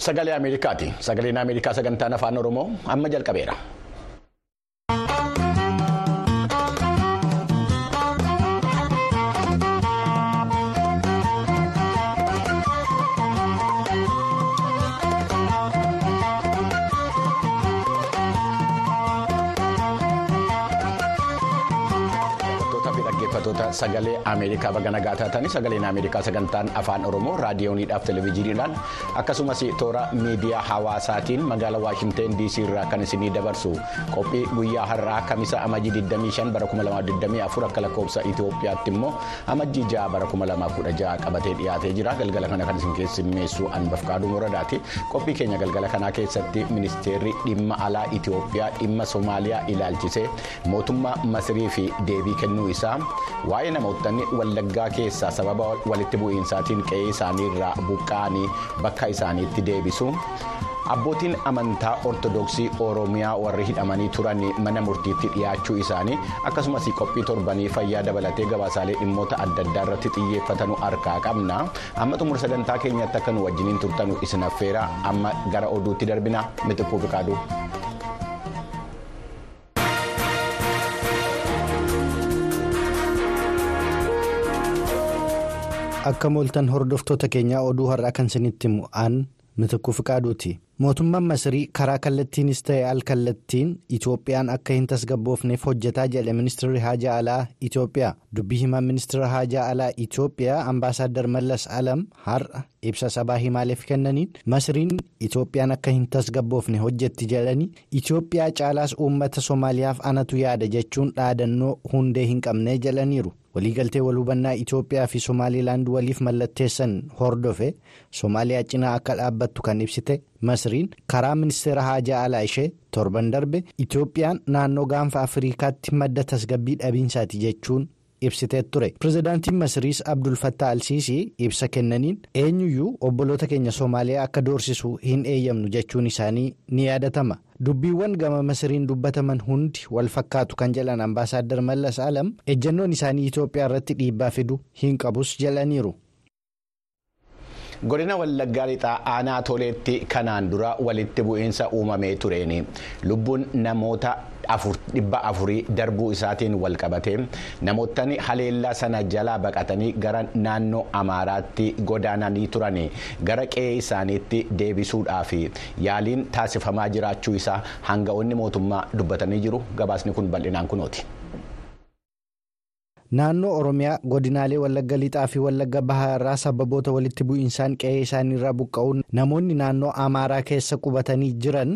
Sagalee Ameerikaati. Sagaleen Ameerikaa sagantaan afaan Oromoo amma jalqabeera. Sagalee Ameerikaa baga nagaa taatanii sagaleen Ameerikaa sagantaan afaan Oromoo raadiyooniidhaaf televezyiiniidhaan akkasumas toora miidiyaa hawaasaatiin magaalaa Waashinteen DC irraa kan isinii dabarsu qophii guyyaa har'aa kamisa amajjii 25 bara 2024 akka lakkoofsa Itoophiyaatti immoo amajjii 6 bara 2016 qabatee dhiyaatee jira galgala kana kan isin keessummeessu Anbafqaaduu Moradaati qophii keenya galgala kanaa keessatti ministeerri dhimma alaa Itoophiyaa dhimma Somaaliyaa ilaalchisee mootummaa Masirii fi deebii kennuu isaa. Waa'ee namootni wallaggaa keessaa sababa walitti bu'iinsaatiin qe'ee isaaniirraa buqqa'anii bakka isaaniitti deebisu. Abbootiin amantaa ortodoksii oromiyaa warri hidhamanii turan mana murtiitti dhiyaachuu isaanii akkasumas qophii torbanii fayyaa dabalatee gabaasaalee dhimmoota adda addaa irratti xiyyeeffatanu harkaa qabna. Amma xumura sagantaa keenyatti akka nu wajjiniin turtanu isin affeera. Amma gara oduutti darbina. Mitikkuu fiqaaduu. Akka mooltan hordoftoota keenyaa oduu har'aa kan isinitti mu'aan mitikkuu fiqaaduuti mootummaan masirii karaa kallattiinis ta'e al kallattiin itoophiyaan akka hin tasgabboofneef hojjetaa jedhe ministeerri haajaa alaa itoophiyaa dubbii himaa ministeera haajaa alaa itoophiyaa ambaasaaddar mallas alam har'a ibsa sabaa himaaleef kennaniin masiriin itoophiyaan akka hin tasgabboofne hojjetti jedhanii itoophiyaa caalaas uummata soomaaliyaaf anatu yaada jechuun dhaadannoo hundee hin qabne jedhaniiru. Waliigaltee wal hubannaa Itoophiyaa fi Somaaliilaand waliif mallatteessan hordofe Somaaliyaa cinaa akka dhaabbattu kan ibsite Masriin karaa ministeera haajaa alaa ishee torban darbe Itoophiyaan naannoo gaanfa Afriikaatti madda tasgabbii dhabiinsaati jechuun ibsitee ture. Pireezidaantiin Masriis Abdul Fattah Alsiisii ibsa kennaniin eenyuyyuu obboloota keenya Soomaaliyaa akka doorsisu hin eeyyamnu jechuun isaanii ni yaadatama. Dubbiiwwan gama Masiriin dubbataman hundi wal fakkaatu kan jedhan ambaasaaddar Mallas Alam ejjennoon isaanii Itoophiyaa irratti dhiibbaa fidu hin qabus jedhaniiru. godina wallaggaa lixaa aanaa toleetti kanaan dura walitti bu'iinsa uumamee tureen lubbuun namoota dhibba afurii darbuu isaatiin wal qabate. Namootni haleellaa sana jalaa baqatanii gara naannoo amaaraatti godaananii turan gara qe'ee isaaniitti deebisuudhaaf yaaliin taasifamaa jiraachuu isaa hanga'oonni mootummaa dubbatanii jiru. Gabaasni kun bal'inaan kunooti. Naannoo Oromiyaa godinaalee Wallagga Lixaa fi Wallagga Bahaa irraa sababoota walitti bu'iinsaan qe'ee isaaniirraa buqqa'uun namoonni naannoo Amaaraa keessa qubatanii jiran.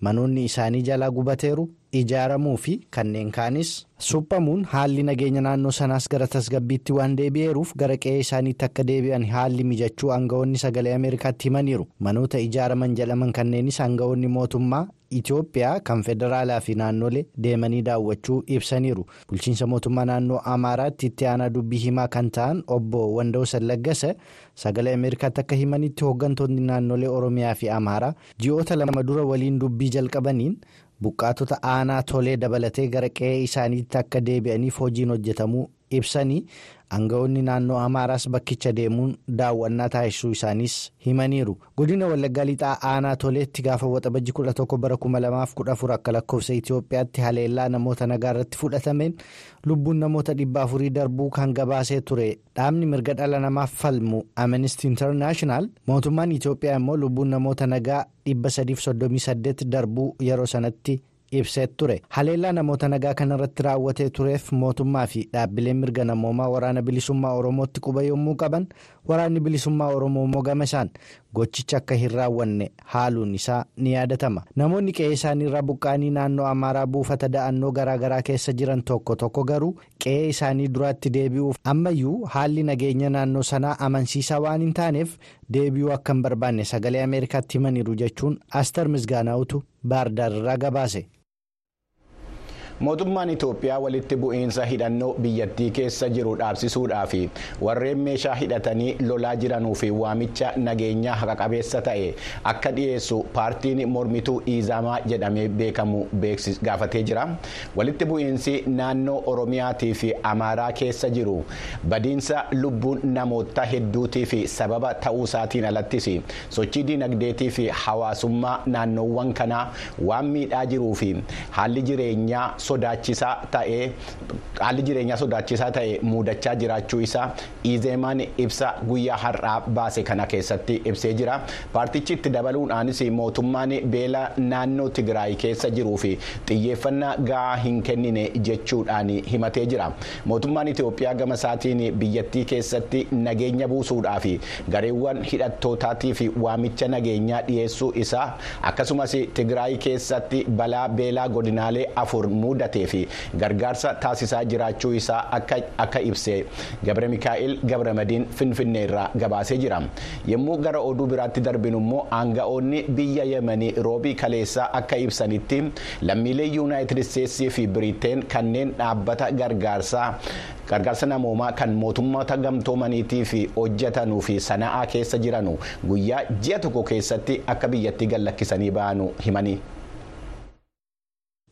Manoonni isaanii jalaa gubateeru ijaaramuu fi kanneen kaanis suphamuun haalli nageenya naannoo sanaas gara tasgabbiitti waan deebi'eeruuf gara qe'ee isaaniitti akka deebi'an haalli mijachuu aanga'oonni sagalee Ameerikaatti himaniiru manoota ijaaraman jedhaman kanneenis aanga'oonni mootummaa. Itoophiyaa kan federaalaa fi naannolee deemanii daawwachuu ibsaniiru bulchiinsa mootummaa naannoo Amaaraatti itti aanaa dubbii himaa kan ta'an obbo Wanda'uusan Laggasa sagalee Ameerikaatti akka himanitti hooggantoonni naannolee Oromiyaa fi Amaaraa ji'oota lama dura waliin dubbii jalqabaniin buqqaatota aanaa tolee dabalatee gara qe'ee isaaniitti akka deebi'aniif hojiin hojjetamuu ibsanii aanga'oonni naannoo Amaaraas bakkicha deemuun daawwannaa taasisuu isaaniis himaniiru godina wallaggaa lixaa aanaa toleetti gaafa waxabajji 11 bara 2014 akka lakkoofsa Itoophiyaatti haleellaa namoota nagaa irratti fudhatameen lubbuun namoota dhibba afurii darbuu kan gabaasee ture dhaabni mirga dhala namaaf falmu Amnesty International mootummaan Itoophiyaa immoo lubbuun namoota nagaa 338 darbuu yeroo sanatti. Ibsee ture haleellaa namoota nagaa kanarratti raawwatee tureef mootummaa fi dhaabbileen mirga namoomaa waraana bilisummaa oromootti quba yommuu qaban waraanni bilisummaa oromoo immoo gama isaan gochicha akka hin raawwanne haaluun isaa ni yaadatama namoonni qe'ee isaaniirraa buqqaanii naannoo amaaraa buufata da'annoo garaagaraa keessa jiran tokko tokko garuu qe'ee isaanii duraatti deebi'uuf ammayyuu haalli nageenya naannoo sanaa amansiisaa waan hin taaneef deebi'uu akka hin barbaanne sagalee ameerikaatti himaniiru jechuun astar misgaanaa'utu baardaar irraa gabaase. Mootummaan itoophiyaa walitti bu'iinsa hidhannoo biyyattii keessa jiru dhaabsisuudhaa fi warreen meeshaa hidhatanii lolaa jiranuu fi waamicha nageenyaa haqa qabeessa ta'e akka dhiyeessu paartiin mormituu iizamaa jedhamee beekamu gaafatee jira. Walitti bu'iinsi naannoo oromiyaatii fi amaaraa keessa jiru. Badiinsa lubbuun namoota hedduutii fi sababa ta'uusaatiin alattis sochii dinagdeetii fi hawaasummaa naannoowwan kanaa waan miidhaa jiruu fi haalli jireenyaa sodaachisaa ta'ee haalli jireenyaa sodaachisaa ta'e muudachaa jiraachuu isaa iizeemaan ibsa guyyaa har'aa baase kana keessatti ibsee jira. Paartichi itti dabaluudhaanis mootummaan beela naannoo tigraay keessa jiruu fi xiyyeeffannaa gahaa hin kennine jechuudhaan himatee jira. Mootummaan itiyoophiyaa gama isaatiin biyyattii keessatti nageenya buusuudhaa fi gareewwan hidhattootaatii fi waamicha nageenyaa dhiyeessuu isaa akkasumas tigraay keessatti balaa beelaa godinaalee afur mudatee fi gargaarsa taasisaa jiraachuu isaa akka ibse gabre mikaa'el gabramadiin finfinnee irraa gabaasee jira yommuu gara oduu biraatti darbinu immoo aanga'oonni biyya yemanii roobii kaleessaa akka ibsanitti lammiilee yuunaayitid isteetsii fi biriteen kanneen dhaabbata gargaarsaa gargaarsa namoomaa kan mootummoota gamtoomaniitii fi hojjetanuu fi sana'aa keessa jiranu guyyaa ji'a tokko keessatti akka biyyattii gallakkisanii ba'anu himanii.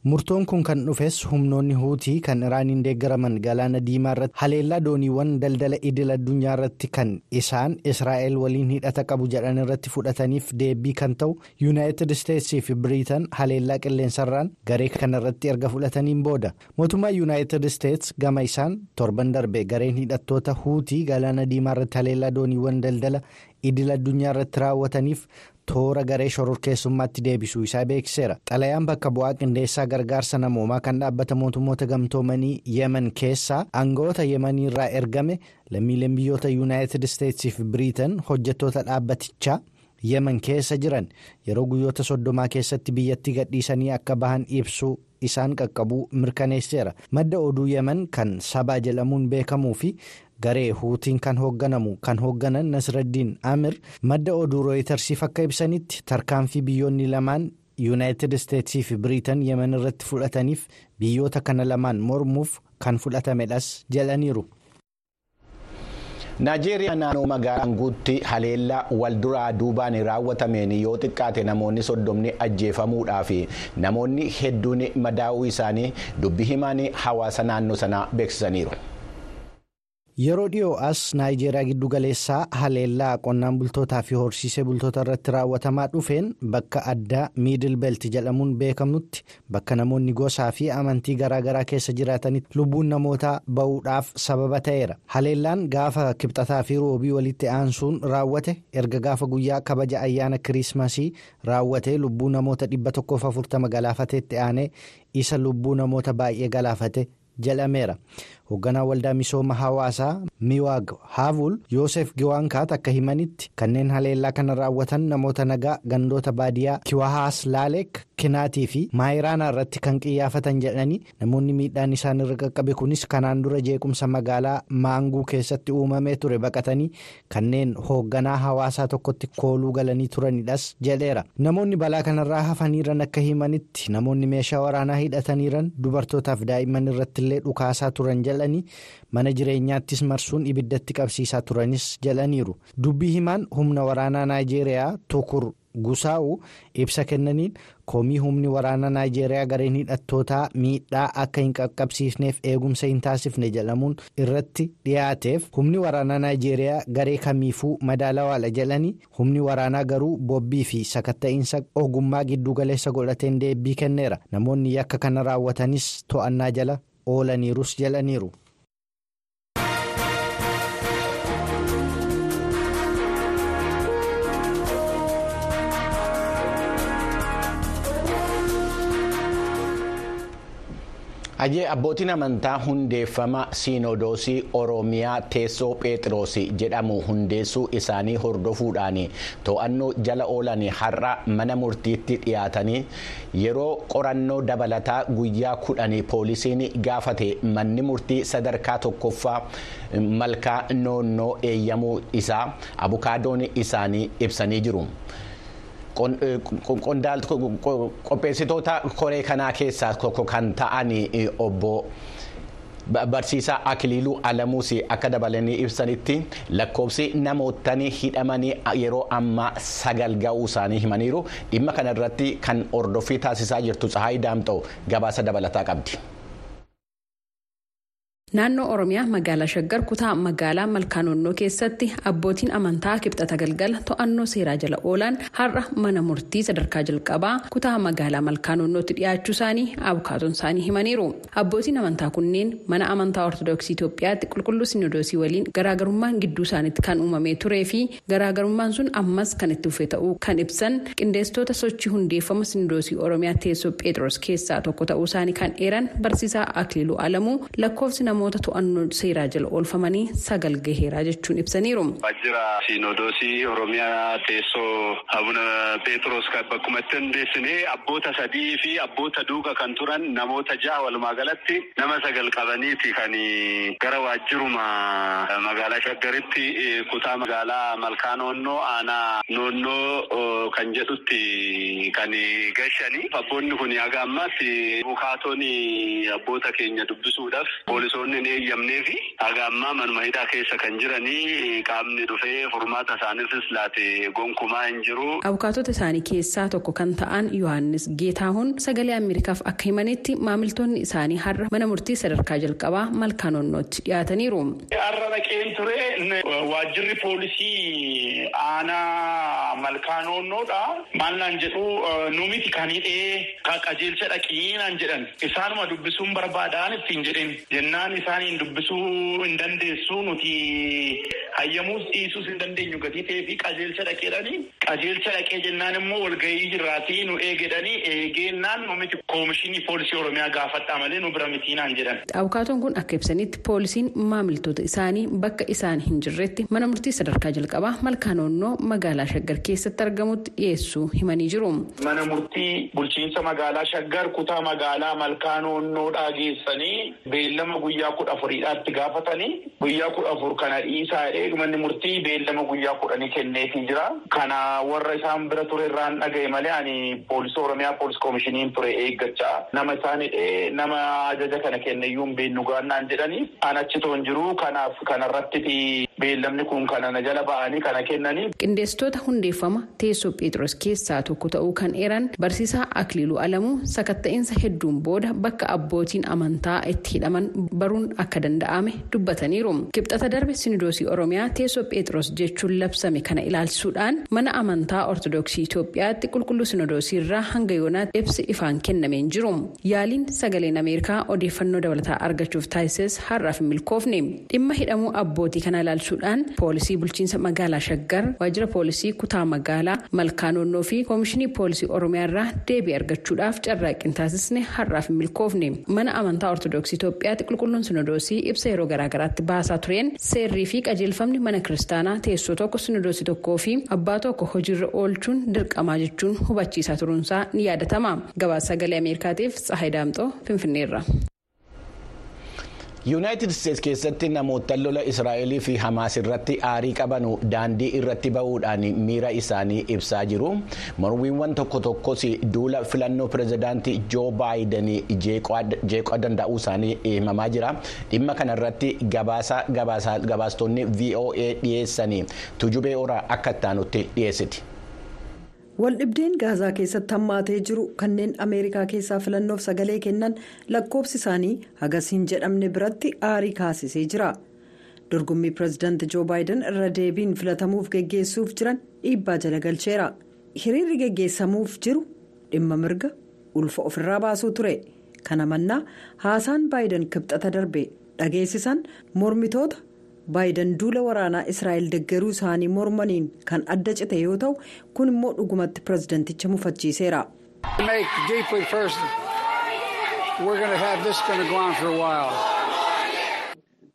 Murtoon kun kan dhufes humnoonni huutii kan iraaniin deeggaraman galaana diimaa irratti haleellaa dooniiwwan daldala idil addunyaa irratti kan isaan israa'el waliin hidhata qabu jedhan irratti fudhataniif deebii kan ta'u yuunaayitid isteetsii fi biriitan haleellaa qilleensarraan garee kana irratti erga fudhataniin booda mootummaa yuunaayitid isteets gama isaan torban darbe gareen hidhattoota huutii galaana diimaa irratti haleellaa dooniiwwan daldala idil addunyaa irratti raawwataniif. Toora garee shororkeessummaatti deebisuu isaa beeksiseera. Xalayaan bakka bu'aa qindeessaa gargaarsa namoomaa kan dhaabbata mootummoota gamtoomanii yemen keessaa aangawoota yemanii irraa ergame lammiileen biyyoota yuunaayitid isteetsii fi biriitan hojjettoota dhaabbatichaa yemen keessa jiran yeroo guyyoota soddomaa keessatti biyyattii gadhiisanii akka bahan ibsuu isaan qaqqabuu mirkaneesseera madda oduu yemen kan sabaa jedhamuun beekamuu fi. garee huutiin kan hoogganamu kan hoogganan nasraddiin amir madda oduu rooyitarsiif akka ibsanitti tarkaanfii biyyoonni lamaan yuunaayitid isteetsii fi biriitan yemen irratti fudhataniif biyyoota kana lamaan mormuuf kan fudhatamedhas jedhaniiru. Naajeeriyaa naannoo magaalaa guutti haleellaa walduraa duubaan raawwatameen yoo xiqqaate namoonni soddomni ajjeefamuudhaa fi namoonni hedduun madaa'uu isaanii dubbi himaan hawaasa naannoo sanaa beeksisaniiru. Yeroo dhiyoo as naayijeeriyaa giddu galeessaa haleellaa qonnaan bultootaa fi horsiisee bultoota irratti raawwatamaa dhufeen bakka addaa miidil beelti jedhamuun beekamutti bakka namoonni gosaa fi amantii garaagaraa keessa jiraatanitti lubbuun namootaa ba'uudhaaf sababa ta'eera haleellaan gaafa kibxataa fi roobii walitti aansuun raawwate erga gaafa guyyaa kabaja ayyaana kiriismasii raawwate lubbuu namoota 140 galaafateetti aanee isa lubbuu namoota baay'ee galaafate jedhameera. Hoogganaa waldaa misooma hawaasaa miwaag haavul yoosef giwaankaat akka himanitti kanneen haleellaa kana raawwatan namoota nagaa gandoota baadiyaa kiwahaas laaleek kinaatii fi maayiraanaa irratti kan qiyyaafatan jedhanii namoonni miidhaan isaan irra qaqqabe kunis kanaan dura jeequmsa magaalaa maanguu keessatti uumamee ture baqatanii kanneen hoogganaa hawaasaa tokkotti kooluu galanii turanidhas jedheera. Namoonni balaa kanarraa hafaniiran akka himanitti namoonni meeshaa waraanaa hidhataniiran dubartootaaf daa'imman irrattillee dhukaasaa turan mana jireenyaattis marsuun ibiddatti qabsiisaa turanis jedhaniiru. Dubbii himaan humna waraanaa naayijeeriyaa tukur gusaa'u ibsa kennaniin koomii humni waraanaa naayijeeriyaa gareen hidhattootaa miidhaa akka hin qaqqabsiisneef eegumsa hin taasifne jedhamuun irratti dhiyaateef humni waraanaa naayijeeriyaa garee kamiifuu madaalawaadha jedhanii humni waraanaa garuu bobbii fi sakatta'iinsa ogummaa giddugaleessa godhateen deebii kenneera namoonni yakka kana raawwatanis to'annaa jala. oolaniirus jedhaniiru. Ajee abbootiin amantaa hundeeffama siinodoosii Oromiyaa teessoo Pheexiroos jedhamu hundeessuu isaanii hordofuudhaan to'annoo jala oolan har'a mana murtiitti dhiyaatanii yeroo qorannoo dabalataa guyyaa kudhanii poolisiin gaafate. Manni murtii sadarkaa tokkoffaa malkaa noonnoo eeyyamuu isaa abukaadoon isaanii ibsanii jiru. Qopheessitoota koree kanaa keessaa tokko kan ta'an obbo. Barsiisaa Akiliiluu Alamuus akka dabalanii ibsanitti lakkoofsi namootni hidhamanii yeroo ammaa sagal ga'uu isaanii himaniiru dhimma kanarratti kan hordoffii taasisaa jirtu Tsahaayii Daamxoo gabaasa dabalataa qabdi. Naannoo Oromiyaa magaalaa Shaggar kutaa magaalaa Malkaanonnoo keessatti abbootiin amantaa kibxata galgala to'annoo seeraa jala oolan har'a mana murtii sadarkaa jalqabaa kutaa magaalaa Malkaanonnootti dhiyaachuu isaanii abukaatoon isaanii himaniiru. Abbootiin amantaa kunneen mana amantaa Ortoodooksii Itoophiyaatti qulqulluu sinodoosii waliin garaagarummaan gidduu isaaniitti kan uumamee turee fi garaagarummaan sun ammas kan itti fufee ta'uu kan ibsan qindeessitoota sochii hundeeffama sinodoosii Oromiyaa teessoo Pheexroos keessaa tokko ta'uu isaanii kan eeran barsiisaa Akiliiluu Alamuu lakkoofsi namoota to'annoo seeraa jala oolfamanii sagal gaheeraa jechuun ibsaniiru. Waajjira siinodoosii Oromiyaa teessoo Abuna Pheexroos bakkuma itti hundeessinee abboota sadii fi abboota duuka kan turan namoota ja'a walumaa galatti nama sagal qabaniiti kan gara waajjiruma magaalaa Shaggaritti kutaa magaalaa Malkaanonnoo aanaa noonnoo kan jedhutti kan gashanii abboonni kun haga ammaatti bukaatoon abboota keenya dubbisuudhaaf poolisoonni hin eeyyamnee fi haga ammaa manuma hidhaa keessa kan jiranii qaamni dhufee furmaata isaaniifis laate gonkumaa hin jiru. Abukaatota isaanii keessaa tokko kan ta'an Yohaannis Geetaahuun sagalee Ameerikaaf akka himanitti maamiltoonni isaanii har'a mana murtii sadarkaa jalqabaa malkaanonnootti dhiyaataniiru. Har'a dhaqeen ture waajjirri poolisii aanaa malkaanonnoodha. Maal naan jedhu nu miti kan hidhee qajeelcha dhaqii naan jedhan isaanuma dubbisuun barbaadaan ittiin jedhin jennaan isaaniin dubbisuu hin dandeessu nuti hayyamuus dhiisuus hin dandeenyu gatii ta'ee fi qajeelcha dhaqeedhanii qajeelcha dhaqee jennaan immoo walgahii jiraatii nu eegedhanii eegeennaan nu miti koomishinii poolisii oromiyaa gaafadhaa malee nu bira mitii naan jedhan. Abukaatoon kun akka ibsanitti poolisiin maamiltoota isaanii bakka isaan hin jirretti mana murtii sadarkaa jalqabaa malkaanonnoo magaalaa shaggar keessatti argamutti dhiyeessuu himanii jiru. Mana murtii bulchiinsa magaalaa shaggar kutaa magaalaa malkaanonnoodhaa geessanii beellama guyyaa kudha afuriidhaatti gaafatanii guyyaa kudha afur kana dhiisaa jedhee manni murtii beellama guyyaa kudhanii kenneefii jira. Kana warra isaan bira ture irraan dhagaye malee ani poolisii oromiyaa poolis koomishiniin ture eeggachaa nama isaan nama ajaja kana kenneyyuu hin beeknu gaannaan jedhanii an achitoon jiru kanaaf kanarratti beellamni kun kana na jala ba'anii kana kennanii. Qindeessitoota hundeeffama teessoo Pheexroos keessaa tokko ta'uu kan eeran barsiisaa Akiliiluu Alamuu sakatta'insa hedduun booda bakka abbootiin amantaa itti hidhaman baruun akka danda'ame dubbataniiru. Kibxata darbe sinidoosii Oromiyaa teessoo Pheexroos jechuun labsame kana ilaalchisuudhaan mana amantaa Ortoodooksii Itoophiyaatti qulqulluu sinidoosii irraa hanga yoonaatti ibsi ifaan kennameen jiru. Yaaliin sagaleen Ameerikaa odeeffannoo dabalataa argachuuf taasises har'aaf hin milkoofne. Dhimma hidhamuu abbootii kana ilaalchisuudhaan poolisii bulchiinsa magaalaa Shaggar waajjira poolisii kutaa magaalaa Malkaanonnoo fi koomishinii poolisii Oromiyaa irraa deebii argachuudhaaf carraaqqii taasisne har'aaf hin milkoofne. Mana amantaa Ortoodooksii Itoophiyaatti qulqulluun sinodoosii ibsa yeroo garaagaraatti baasaa tureen seerrii fi qajeelfamni mana kiristaanaa teessoo tokko sinodoosii tokkoo fi abbaa tokko hojiirra oolchuun dirqamaa jechuun hubachiisaa turuunsaa ni yaadatama. Gabaasa sagalee Ameerikaatiif Tsahayi Daamxoo Finfinneerra. Yuunaayitid isteetsi keessatti namoota lola israa'elii fi hamaas irratti aarii qabanu daandii irratti ba'uudhaan miira isaanii ibsaa jiru mormiiwwan tokko tokkos duula filannoo pirezidaantii joo baayiden jeeqaa danda'uu isaanii himamaa jira dhimma kanarratti gabaastonni voa dhiyeessanii tujubee oraa akka ittaanutti dhiyeessiti. Waldhibdeen gaazaa keessatti hammaatee jiru kanneen ameerikaa keessaa filannoof sagalee kennan lakkoofsi isaanii hagas hin jedhamne biratti aarii kaasisee jira dorgommii pireezidaanti joo baayiden irra deebiin filatamuuf geggeessuuf jiran dhiibbaa jala galcheera hiriirri geggeessamuuf jiru dhimma mirga ulfa ofirraa baasuu ture kana mannaa haasaan baayiden kibxata darbe dhageessisan mormitoota. Baayiden duula waraanaa israa'el deggeruu isaanii mormaniin kan adda cite yoo ta'u kun immoo dhugumatti pireezidanticha mufachiiseera.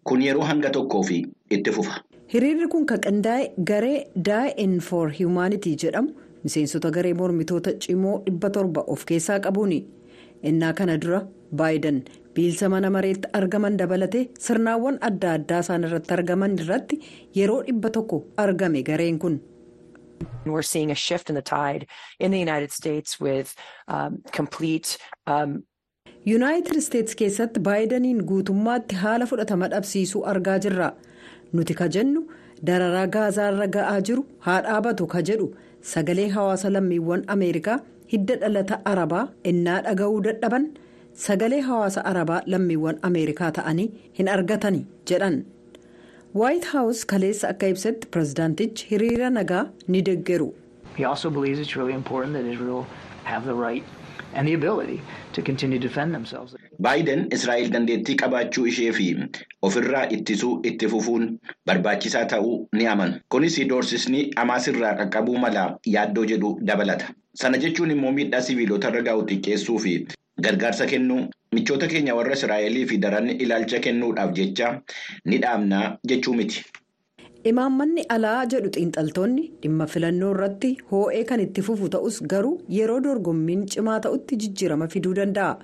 kun yeroo hanga tokkoo fi itti fufa. hiriirri kun kan qindaa'e garee daa'in for humanity jedhamu miseensota garee mormitoota cimoo dhibba torba of keessaa qabuuni innaa kana dura baayiden. Biilsa mana mareetti argaman dabalatee sirnaawwan adda addaa isaan irratti argaman irratti yeroo dhibba tokko argame gareen kun We're seeing a shift in the tide in the United States with um, complete. Um, yuunaayitid isteetsi keessatti baayidaniin guutummaatti haala fudhatama dhabsiisuu argaa jirra nuti ka jennu dararaa gaazaarra ga'aa jiru haa dhaabatu ka jedhu sagalee hawaasa lammiiwwan ameerikaa hidda dhalata arabaa innaa dhaga'uu dadhaban sagalee hawaasa arabaa lammiiwwan ameerikaa ta'anii hin argatani jedhan waayit haawus kaleessa akka ibsetti pirezidaantichi hiriira nagaa ni deggeru. He also believes it's really important that Israel have the right and the ability to continue to defend themselves. Baayiden Israa'el dandeettii qabaachuu ishee fi ofirraa ittisuu itti fufuun barbaachisaa ta'uu ni amanu. Kunis doorsisni Hamaas irraa qaqqabuu mala yaaddoo jedhu dabalata. Sana jechuun immoo miidhaa siviilota irra gahu xiqqeessuu fi gargaarsa kennuu michoota keenya warra Israa'elii fi daran ilaalcha kennuudhaaf jecha ni dhaabnaa jechuu miti. Imaammanni alaa jedhu xiinxaltoonni dhimma filannoo irratti hoo'ee kan itti fufu ta'us garuu yeroo dorgommiin cimaa ta'utti jijjiirama fiduu danda'a.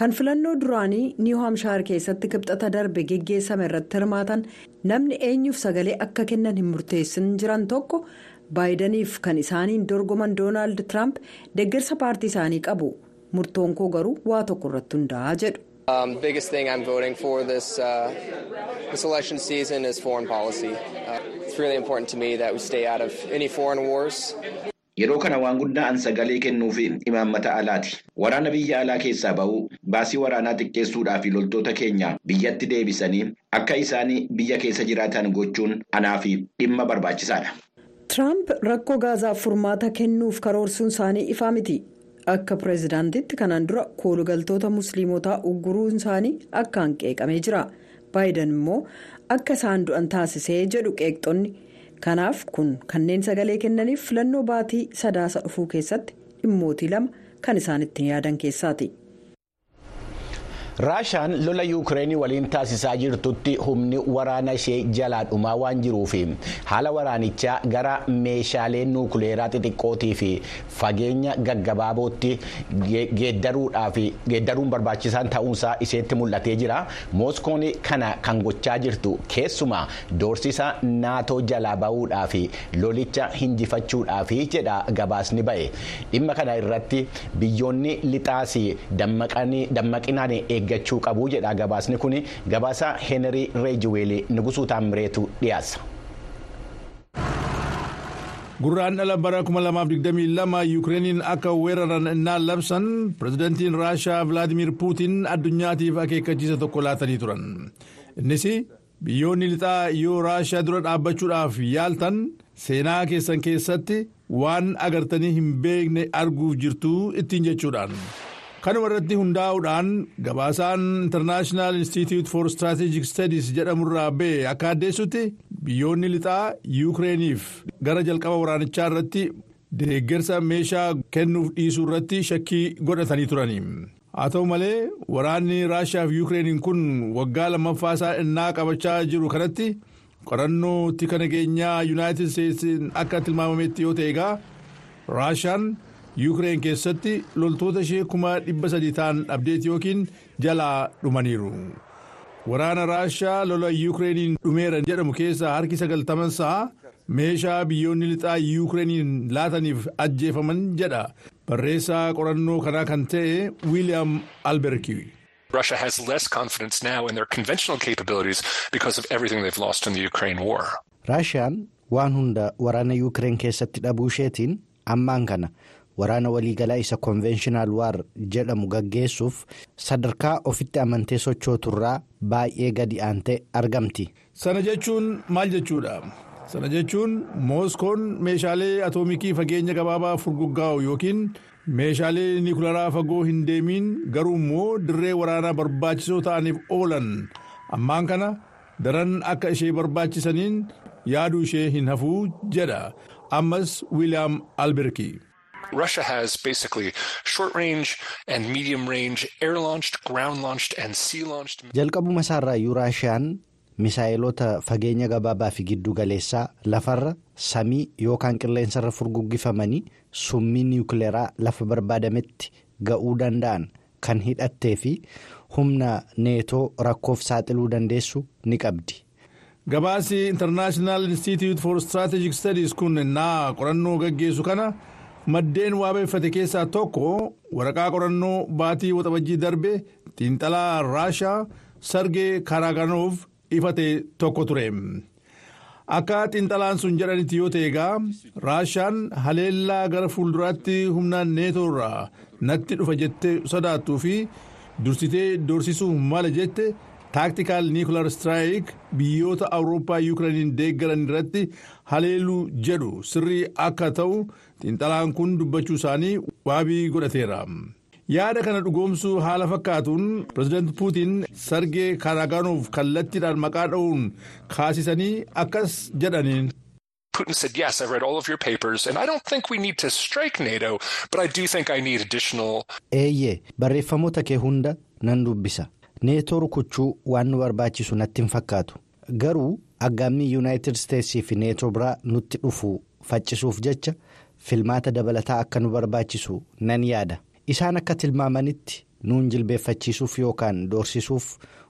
Kan filannoo duraanii niiw hamshaar keessatti kibxata darbe geggeessame irratti hirmaatan namni eenyuuf sagalee akka kennan hin murteessin jiran tokko baayidaniif kan isaaniin dorgoman doonaald tiraamp deeggarsa paartii isaanii qabu murtoon koo garuu waa tokko irratti hundaa'a jedhu. Um, biggest thing I'm voting for this uh, this election season is foreign policy. Uh, it's really important to me that we stay out of any foreign wars. Yeroo kana waan guddaa an sagalee kennuufi imaammata alaati. Waraana biyya alaa keessaa ba'uu baasii waraanaa xiqqeessuudhaa fi loltoota keenya biyyatti deebisanii akka isaanii biyya keessa jiraatan gochuun anaaf dhimma barbaachisaadha. Tiraamp rakkoo gaazaaf furmaata kennuuf karoorsuun isaanii ifaa miti. Akka pireezidaantitti kanaan dura koolugaltoota musliimotaa ugguruun isaanii akkaan qeeqamee jira. Baayiden immoo akka isaan du'an taasisee jedhu qeeqxonni. Kanaaf kun kanneen sagalee kennaniif filannoo baatii sadaasa dhufuu keessatti dhimmootii lama kan isaan ittiin yaadan keessaati. Raashaan lola yuukireenii waliin taasisaa jirtutti humni waraana ishee jalaa dhumaa waan jiruuf haala waraanichaa gara meeshaalee nuukuleeraa xixiqqootii fi fageenya gaggabaabootti geeddaruun barbaachisaan ta'uunsaa isheetti mul'atee jira. Mooskoon kana kan gochaa jirtu keessumaa doorsisa naatoo jalaa ba'uudhaa fi lolicha hinjifachuudhaaf jedha gabaasni ba'e. Dhimma kana irratti biyyoonni lixaas dammaqinaan eeggachuu qabu jedha gabaasni kun gabaasa heenrii reejiweelii nugusuu taamireetu dhiyaasa. gurraan dhala bara 2022 yuukireeniin akka weeraran innaan labsan pirezidantiin raashaa vilaadimir puutiin addunyaatiif akeekkachiisa tokko laatanii turan innis biyyoonni lixaa yoo raashaa dura dhaabbachuudhaaf yaaltan seenaa keessan keessatti waan agartanii hin beekne arguuf jirtu ittiin jechuudhaan. Kanuma irratti hundaa'uudhaan gabaasaan international institute for strategic studies jedhamurraa ba'e akka addeessutti biyyoonni lixaa yuukireeniif gara jalqaba waraanichaa irratti deeggarsa meeshaa kennuuf dhiisuu irratti shakkii godhatanii turani haa ta'u malee waraanni raashiyaa fi yuukireeniin kun waggaa lammaffaa isaa innaa qabachaa jiru kanatti qorannoo tika nageenyaa yuunaayitid isteetsiin akka tilmaamametti yoo ta'e egaa raashiyaan. Yuukireen keessatti loltoota ishee kuma dhibba sadii ta'an dhabdeeti yookiin jalaa dhumaniiru waraana raashiyaa lola yuukireeniin dhumeeran jedhamu keessaa harki sagaltaman sa'a meeshaa biyyoonni lixaa yuukireeniin laataniif ajjeefaman jedha barreessaa qorannoo kanaa kan ta'e wiiliyaam alberki. Russia has less confidence now in their conventional capabilities because of everything they've lost in the Ukraine war. raashiyaan waan hunda waraana yuukireen keessatti dhabuu isheetiin ammaan kana. Waraana waliigalaa isa konvenshinal waar jedhamu gaggeessuuf sadarkaa ofitti amantee sochooturraa baay'ee gadi aantee argamti. sana jechuun maal jechuudha sana jechuun mooskoon meeshaalee atoomikii fageenya gabaabaa furguggaa'u yookiin meeshaalee niikularaa fagoo hin deemiin garuu immoo dirree waraanaa barbaachisoo ta'aniif oolan ammaan kana daran akka ishee barbaachisaniin yaaduu ishee hin hafuu jedha ammas wiiliyaam alberki. Russia has basically short range and medium range air launched, ground launched, and sea launched. jalqabuma isaarraayyuu raashiyaan misaa'eloota fageenya gabaabaa fi giddu galeessaa lafarra samii yookaan qilleensarra furguggifamanii summii niwukileeraa lafa barbaadametti ga'uu danda'an kan hidhattee fi humna neetoo rakkoof saaxiluu dandeessu ni qabdi. gabaasi intarnaashinaal institute for strategic studies kun naa qorannoo gaggeessu kana maddeen waabeeffate keessaa tokko waraqaa qorannoo baatii waxabajjii darbe xiinxalaa raashaa sargee kaaraagaanoof ifate tokko ture. akka xiinxalaan sun jedhanitti yoo ta'e egaa raashaan haleellaa gara fuulduraatti humna neetoo irraa natti dhufa jette sodaattuu fi dursitee doorsisuu mala jette taaktikal niikular istiraayik biyyoota awurooppaa yuukiraniin deeggaran irratti haleeluu jedhu sirrii akka ta'u xiinxalaan kun dubbachuu isaanii waabii godhateera. yaada kana dhugoomsuu haala fakkaatuun pireezidaanti puutiin sargee kaaraagaanoof kallattiidhaan maqaa dha'uun kaasisanii akkas jedhaniin. Putin said, yes, I read all of your papers, and I don't think we need to strike NATO, but I do think I need additional. Eeyyee barreeffamoota kee hunda nan dubbisa. Neetoo rukuchuu waan nu barbaachisu natti hin fakkaatu. Garuu aggaammii yuunaayitid isteetsii fi neetoo biraa nutti dhufu faccisuuf jecha filmaata dabalataa akka nu barbaachisu nan yaada. Isaan akka tilmaamanitti nuun jilbeeffachiisuuf yookaan doorsisuuf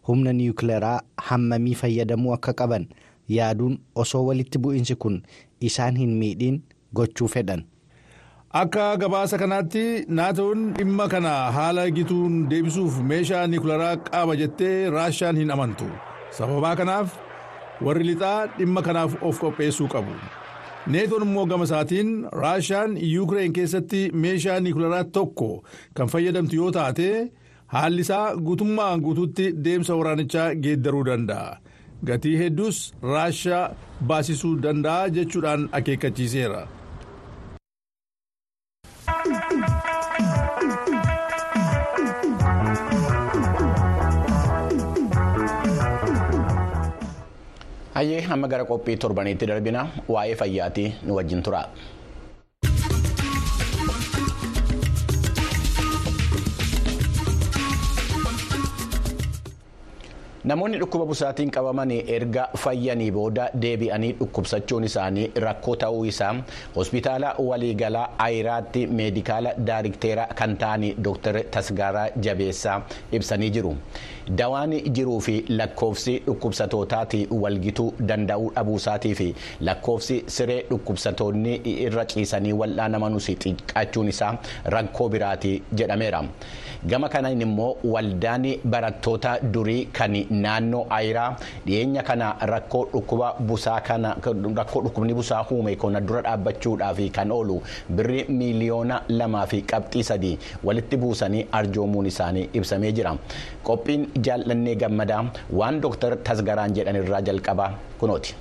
humna niwukileeraa hammamii fayyadamuu akka qaban yaaduun osoo walitti bu'iinsi kun isaan hin miidhiin gochuu fedhan. Akka gabaasa kanaatti naatoon dhimma kana haala gituun deebisuuf meeshaa niwukileeraa qaba jettee raashaan hin amantu. Sababaa kanaaf warri lixaa dhimma kanaaf of qopheessuu qabu. Neetoon immoo gama isaatiin raashaan yuukireen keessatti meeshaa niwukileeraa tokko kan fayyadamtu yoo taate haalli isaa guutummaan guutuutti deemsa waraanichaa geeddaruu danda'a gatii hedduus raashaa baasisuu danda'a jechuudhaan akeekkachiiseera. Hayyee amma gara qophii torbaniitti darbina waa'ee fayyaatii nu wajjin tura. Namoonni dhukkuba busaatiin qabaman erga fayyanii booda deebi'anii dhukkubsachuun isaanii rakkoo ta'uu isaa hospitaala waliigalaa ayiraatti meedikaala daarikteera kan ta'an dooktar tasgaaraa jabeessaa ibsanii jiru. Dawaan jiruu fi lakkoofsi dhukkubsatootaati walgituu danda'uu dhabuusaatii fi lakkoofsi siree dhukkubsatoonni irra ciisanii wal'aanamanus xiqqaachuun isaa rakkoo biraati jedhameera gama kanaan immoo waldaan barattoota durii kan naannoo ayiraa dhiyeenya kana rakkoo dhukkuba busaa kana rakkoo dhukkubni busaa uume kana dura dhaabbachuudhaaf kan oolu birri miiliyoona lamaa fi qabxii sadii walitti buusanii arjoomuun isaanii ibsamee jira qophiin jaallannee gammadaa waan dooktar tasgaraan jedhanirraa jalqaba kunooti.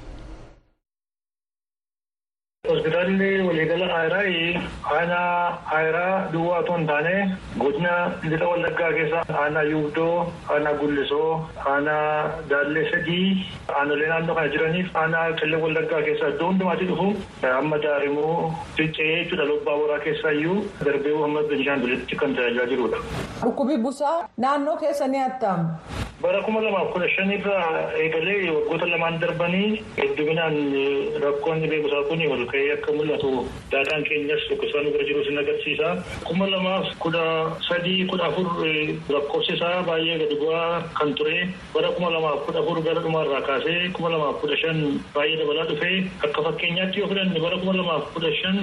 hospitaalli waliigala aayiraa aanaa aayiraa duwwaa otoo hin taane godina lixa wallaggaa keessa aanaa yuubdoo aanaa gullisoo aanaa daallee sadii aanolee naannoo kana jiraniif aanaa qillee wallaggaa keessa iddoo hundumaatti dhufu amma daarimoo fincee jechuudha lobbaa boraa keessaa iyyuu darbee amma benishaangulitti kan tajaajilaa jirudha. Dhukkubi busaa naannoo keessanii attam. bara kuma lamaaf kudha shanirraa eegalee waggoota lamaan darbanii hedduminaan rakkoon dhibee busaa kun ol ka'ee akka mul'atu daataan keenyas dhukkubsaan bira jiru sin agarsiisa. kuma lamaaf kudha sadii kudha afur lakkoofsi isaa baay'ee gadi bu'aa kan ture bara kuma lamaaf kudha afur gara dhumaarraa kaasee kuma lamaaf kudha shan baay'ee dabalaa dhufe akka fakkeenyaatti yoo fudhanne bara kuma lamaaf kudha shan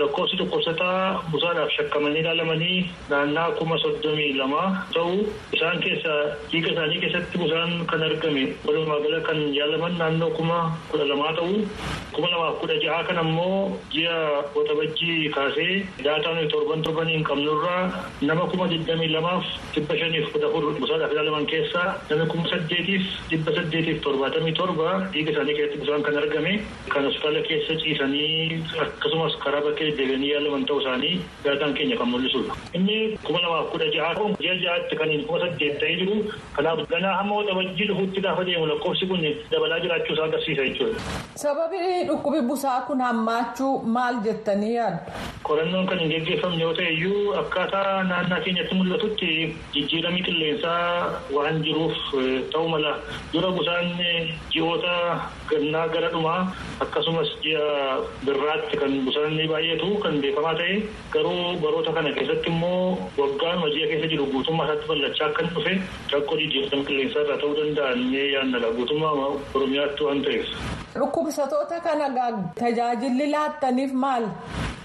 lakkoofsi dhukkubsataa busaadhaaf shakkamanii ilaalamanii naannaa kuma soddomii lama. Ta'u isaan keessa dhiiga isaanii keessatti busaan kan argame walumaa gala kan yaalaman naannoo kuma kudha lamaa ta'u. Kuma lamaaf kudha ja'a kan ammoo ji'a waxabajjii kaasee daataan torban torbanii hin qabnurraa nama kuma digdamii lamaaf dhibba shaniif kudha afur busaadhaaf ilaalaman keessaa nama kuma saddeetiif dhibba saddeetiif torbaatamii torba dhiiga isaanii keessatti busaan kan argame kan hospitaala keessa ciisanii akkasumas karaa bakkee deebi'anii yaalaman ta'uu isaanii daataan keenya kan mul'isudha. Inni kuma lamaaf kudha ja'a ji'a ja'aatti kan kuma saddeet ta'ee jiru kanaaf ganaa hamma waxabajjii dhufuutti gaafa deemu lakkoofsi kun dabalaa jiraachuu isaa agarsiisa jechuudha. Sababi dhukkubi busaa kun hammaachuu maal jettanii yaaddu? Qorannoon kan hin geggeeffamne yoo ta'e iyyuu akkaataa naannaa keenyatti mul'atutti jijjiiramni qilleensaa waan jiruuf ta'uu mala dura busaan ji'oota gannaa gara dhumaa akkasumas ji'a birraatti kan busaan baay'atu kan beekamaa ta'e garuu baroota kana keessatti immoo waggaan ji'a keessa jiru guutummaa isaatti bal'achaa akka dhufe rakkoo jijjiirama qilleensaa irraa ta'uu danda'an yaannala guutummaa oromiyaatti waan ta'eef. Dhukkubsatoota kana tajaajilli laattaniif maal?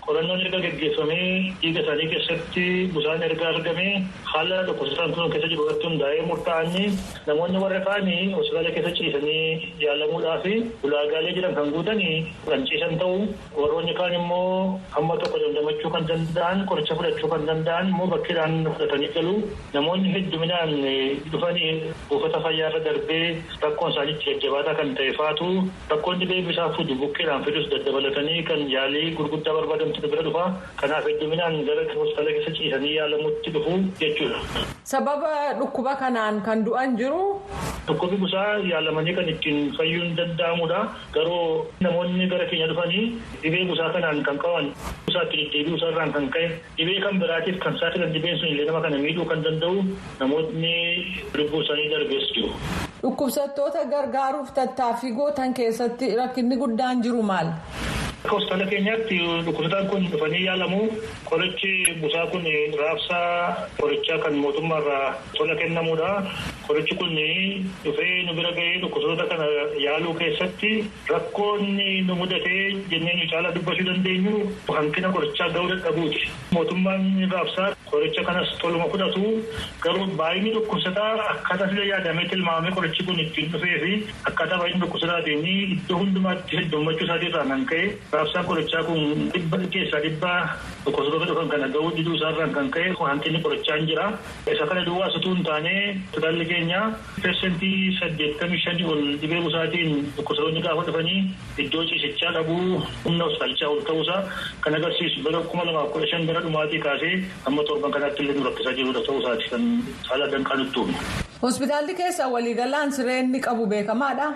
Qorannoon erga gaggeeffamee dhiiga isaanii keessatti busaan erga argamee haala dhukkubsataan kun keessa jiru irratti hundaa'ee murtaa'anii namoonni warra kaanii hospitaala keessa ciisanii yaalamuudhaaf ulaagaalee jiran kan guutanii kan ciisan ta'u warroonni kaan immoo hamma tokko dandamachuu kan danda'an qoricha fudhachuu kan danda'an immoo bakkeedhaan fudhatanii galu namoonni hedduminaan dhufanii buufata fayyaa irra darbee rakkoon isaaniitti jajjabaataa kan ta'e faatu rakkoon dhibee bisaa fudu bukkeedhaan fidus daddabalatanii kan yaalii gurguddaa barbaadan bira dhufa kanaaf hedduminaan gara hospitaala keessa ciisanii yaalamutti dhufu jechuudha. Sababa dhukkuba kanaan kan du'an jiru. Dhukkubni busaa yaalamanii kan ittiin fayyuun danda'amudha. Garuu namoonni gara keenya dhufanii dhibee busaa kanaan kan qaban busaatti deddeebi'uu isaarraan kan ka'e dhibee kan biraatiif kan saaxilan dhibeen sun illee nama kana miidhuu kan danda'u namoonni lubbuu isaanii darbees jiru. Dhukkubsattoota gargaaruuf tattaaffii gootan keessatti rakkinni guddaan jiru maal? Hospitaala keenyaatti dhukkubsataan kun dhufanii yaalamu qorichi busaa kun raabsaa qorichaa kan mootummaarraa tola kennamudha. Qorichi kun dhufee nu bira gahee dhukkubsatoota kana yaaluu keessatti rakkoonni nu mudatee jennee nu caalaa dubbachuu dandeenyu hanqina qorichaa gahuu dadhabuuti. Mootummaan raabsaa qoricha kanas toluma fudhatu garuu baay'inni dhukkubsataa akkaataa sila yaadamee tilmaamee qorichi kun ittiin dhufee fi akkaataa baay'inni dhukkubsataatiin iddoo hundumaatti heddummachuu isaatirraa kan ka'e raabsaan qorichaa kun dhibba keessaa dhibba dhukkubsatoota dhufan kana gahuu diduu isaarraan kan ka'e hanqinni qorichaa hin jira. Isa kana duwwaa osoo hin taane hospitaalli keenya persentii saddeettamii shanii ol dhibee busaatiin dhukkubsatoonni gaafa dhufanii iddoo ciisichaa dhabuu humna hospitaalichaa ol ta'uusaa kan agarsiisu bara kuma lamaaf kudha shan gara dhumaatii kaasee amma torban kanaatti illee nu rakkisaa jirudha ta'uusaati kan haala danqaa nutti. Hospitaalli keessa waliigalaan sireenni qabu beekamaadha.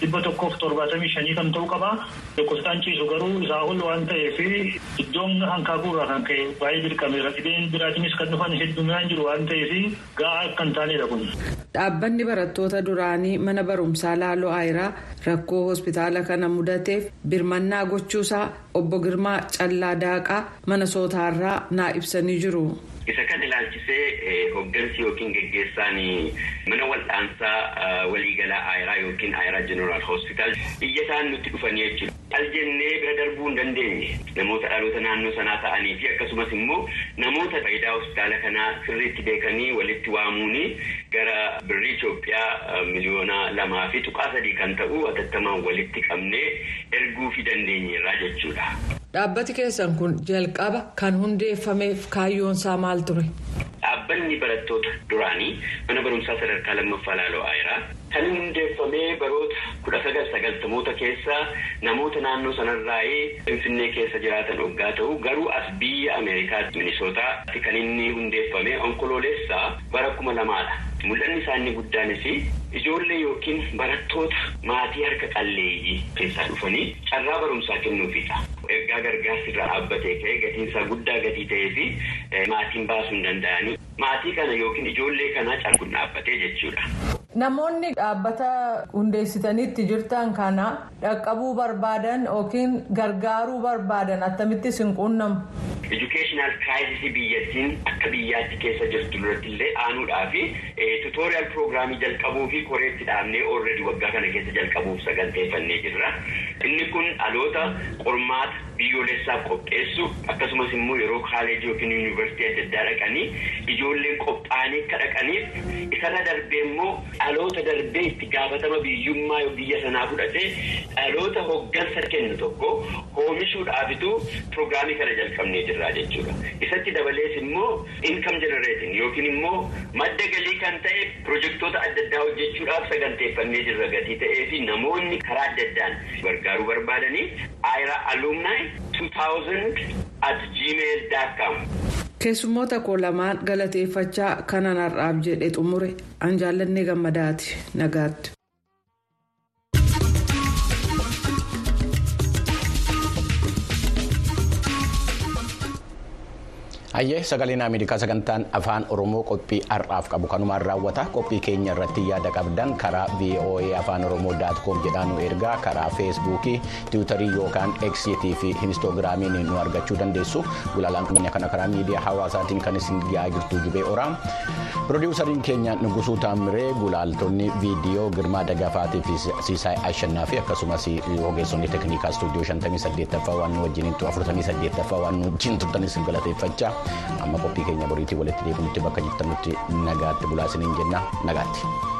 Dhibba tokkoof torbaatamii shanii kan ta'u qaba. Dhukkubsataan ciisu garuu isaa ol waan ta'eef iddoon hanqaaquurraa kan ka'e baay'ee dirqameera. Dhibeen biraatiinis kan dhufan hedduminaan jiru waan ta'eef gahaa kan taanedha kun. Dhaabbanni barattoota duraanii mana barumsaa Laaloo Ayiraa rakkoo hospitaala kana mudateef birmannaa gochuusaa obbo Girmaa Callaa Daaqaa mana sootaarraa naa ibsanii jiru. Isa kan ilaalchisee hoggansi yookiin geggeessaan mana wal'aansaa waliigalaa Ayiraa yookiin Ayiraa Jeneraal Hospitaal iyyataan nutti dhufanii jechuudha. Al jennee bira darbuu hin dandeenye namoota dhaloota naannoo sanaa ta'anii fi akkasumas immoo namoota faayidaa hospitaala kanaa sirriitti beekanii walitti waamuuni gara birrii Itoophiyaa miliyoona lamaa fi tuqaa sadii kan ta'u hatattamaan walitti qabnee erguu fi dandeenyeerraa jechuudha. Dhaabbati keessan kun jalqaba kan hundeeffameef kaayyoonsaa maal ture? Dhaabbanni barattoota duraanii mana barumsaa sadarkaa lammaffaa Laaloo Ayiraa kan hundeeffamee baroota kudha sagal sagaltamoota keessa namoota naannoo sanarraa'ee Finfinnee keessa jiraatan hoggaa ta'u garuu as biyya Ameerikaa Minisootaatti kan inni hundeeffame onkoloolessaa bara kuma lamaadha. Mul'anni isaanii guddaanis ijoollee yookiin barattoota maatii harka qalleeyyii keessaa dhufanii carraa barumsaa kennuufidha. Ergaa gargaarsi irraa dhaabbatee ka'ee gatiin isaa guddaa gatii ta'ee fi maatiin baasuu hin danda'anii maatii kana yookiin ijoollee kanaa carkuun dhaabbatee jechuudha. Namoonni dhaabbata hundeessitanitti jirtan kana dhaqqabuu barbaadan yookiin gargaaruu barbaadan attamitti isin quunnamu. Educational crisis biyyattiin akka biyyaatti keessa jirtu duratti illee aanuudhaa fi tutorial prograamii jalqabuu fi koreetti dhaabnee already waggaa kana keessa jalqabuuf saganteeffannee jirra. Inni kun dhaloota qormaata biyyoolessaa qopheessu akkasumas immoo yeroo kaaleejii yookiin yuunivarsiitii adda addaa dhaqanii ijoolleen qophaa'anii akka dhaqaniif isarra darbee immoo dhaloota darbee itti gaafatama biyyummaa biyya sanaa fudhatee dhaloota hoggansa kennu tokko oomishuudhaafitu piroograamii kana jalqabnee jirra jechuudha. Isatti dabalees immoo income generating yookiin immoo madda galii kan ta'e pirojektoota adda addaa hojjechuudhaaf saganteeffannee jirra gatii ta'ee fi namoonni karaa adda addaan gargaaruu barbaadanii ayiraa alumni 2000 at gmail.com. Keessummoota koo lamaan galateeffachaa kanan har'aaf jedhe xumure an jaallannee gammadaati nagaatti. Hayyee sagaleen Ameerikaa sagantaan afaan Oromoo qophii har'aaf qabu. Kanumaan raawwata qophii keenya irratti yaada qabdan karaa VOA afaan Oromoo daatkoom jedhaan nu ergaa karaa feesbuukii tiwutarii yookaan eksiitii fi inistoogiraamiin nu argachuu dandeessu. Gulaalaan keenya kana karaa miidiyaa hawaasaatiin kan isin dhiyaa jirtu jubee oraa piroodiwusariin keenya Nugusuu Taamiree gulaaltonni viidiyoo Girmaa Dagafaatii fi Siisaay Ashannaa fi akkasumas ogeessonni teeknikaa istuudiyoo 58ffaa waan nu wajjin 48ffaa waan nu wajjin turtanis galateeffachaa. Amma qophii keenya boriitii walitti deebinutti bakka jirtanutti nagaatti bulaa isiniin jenna nagaatti.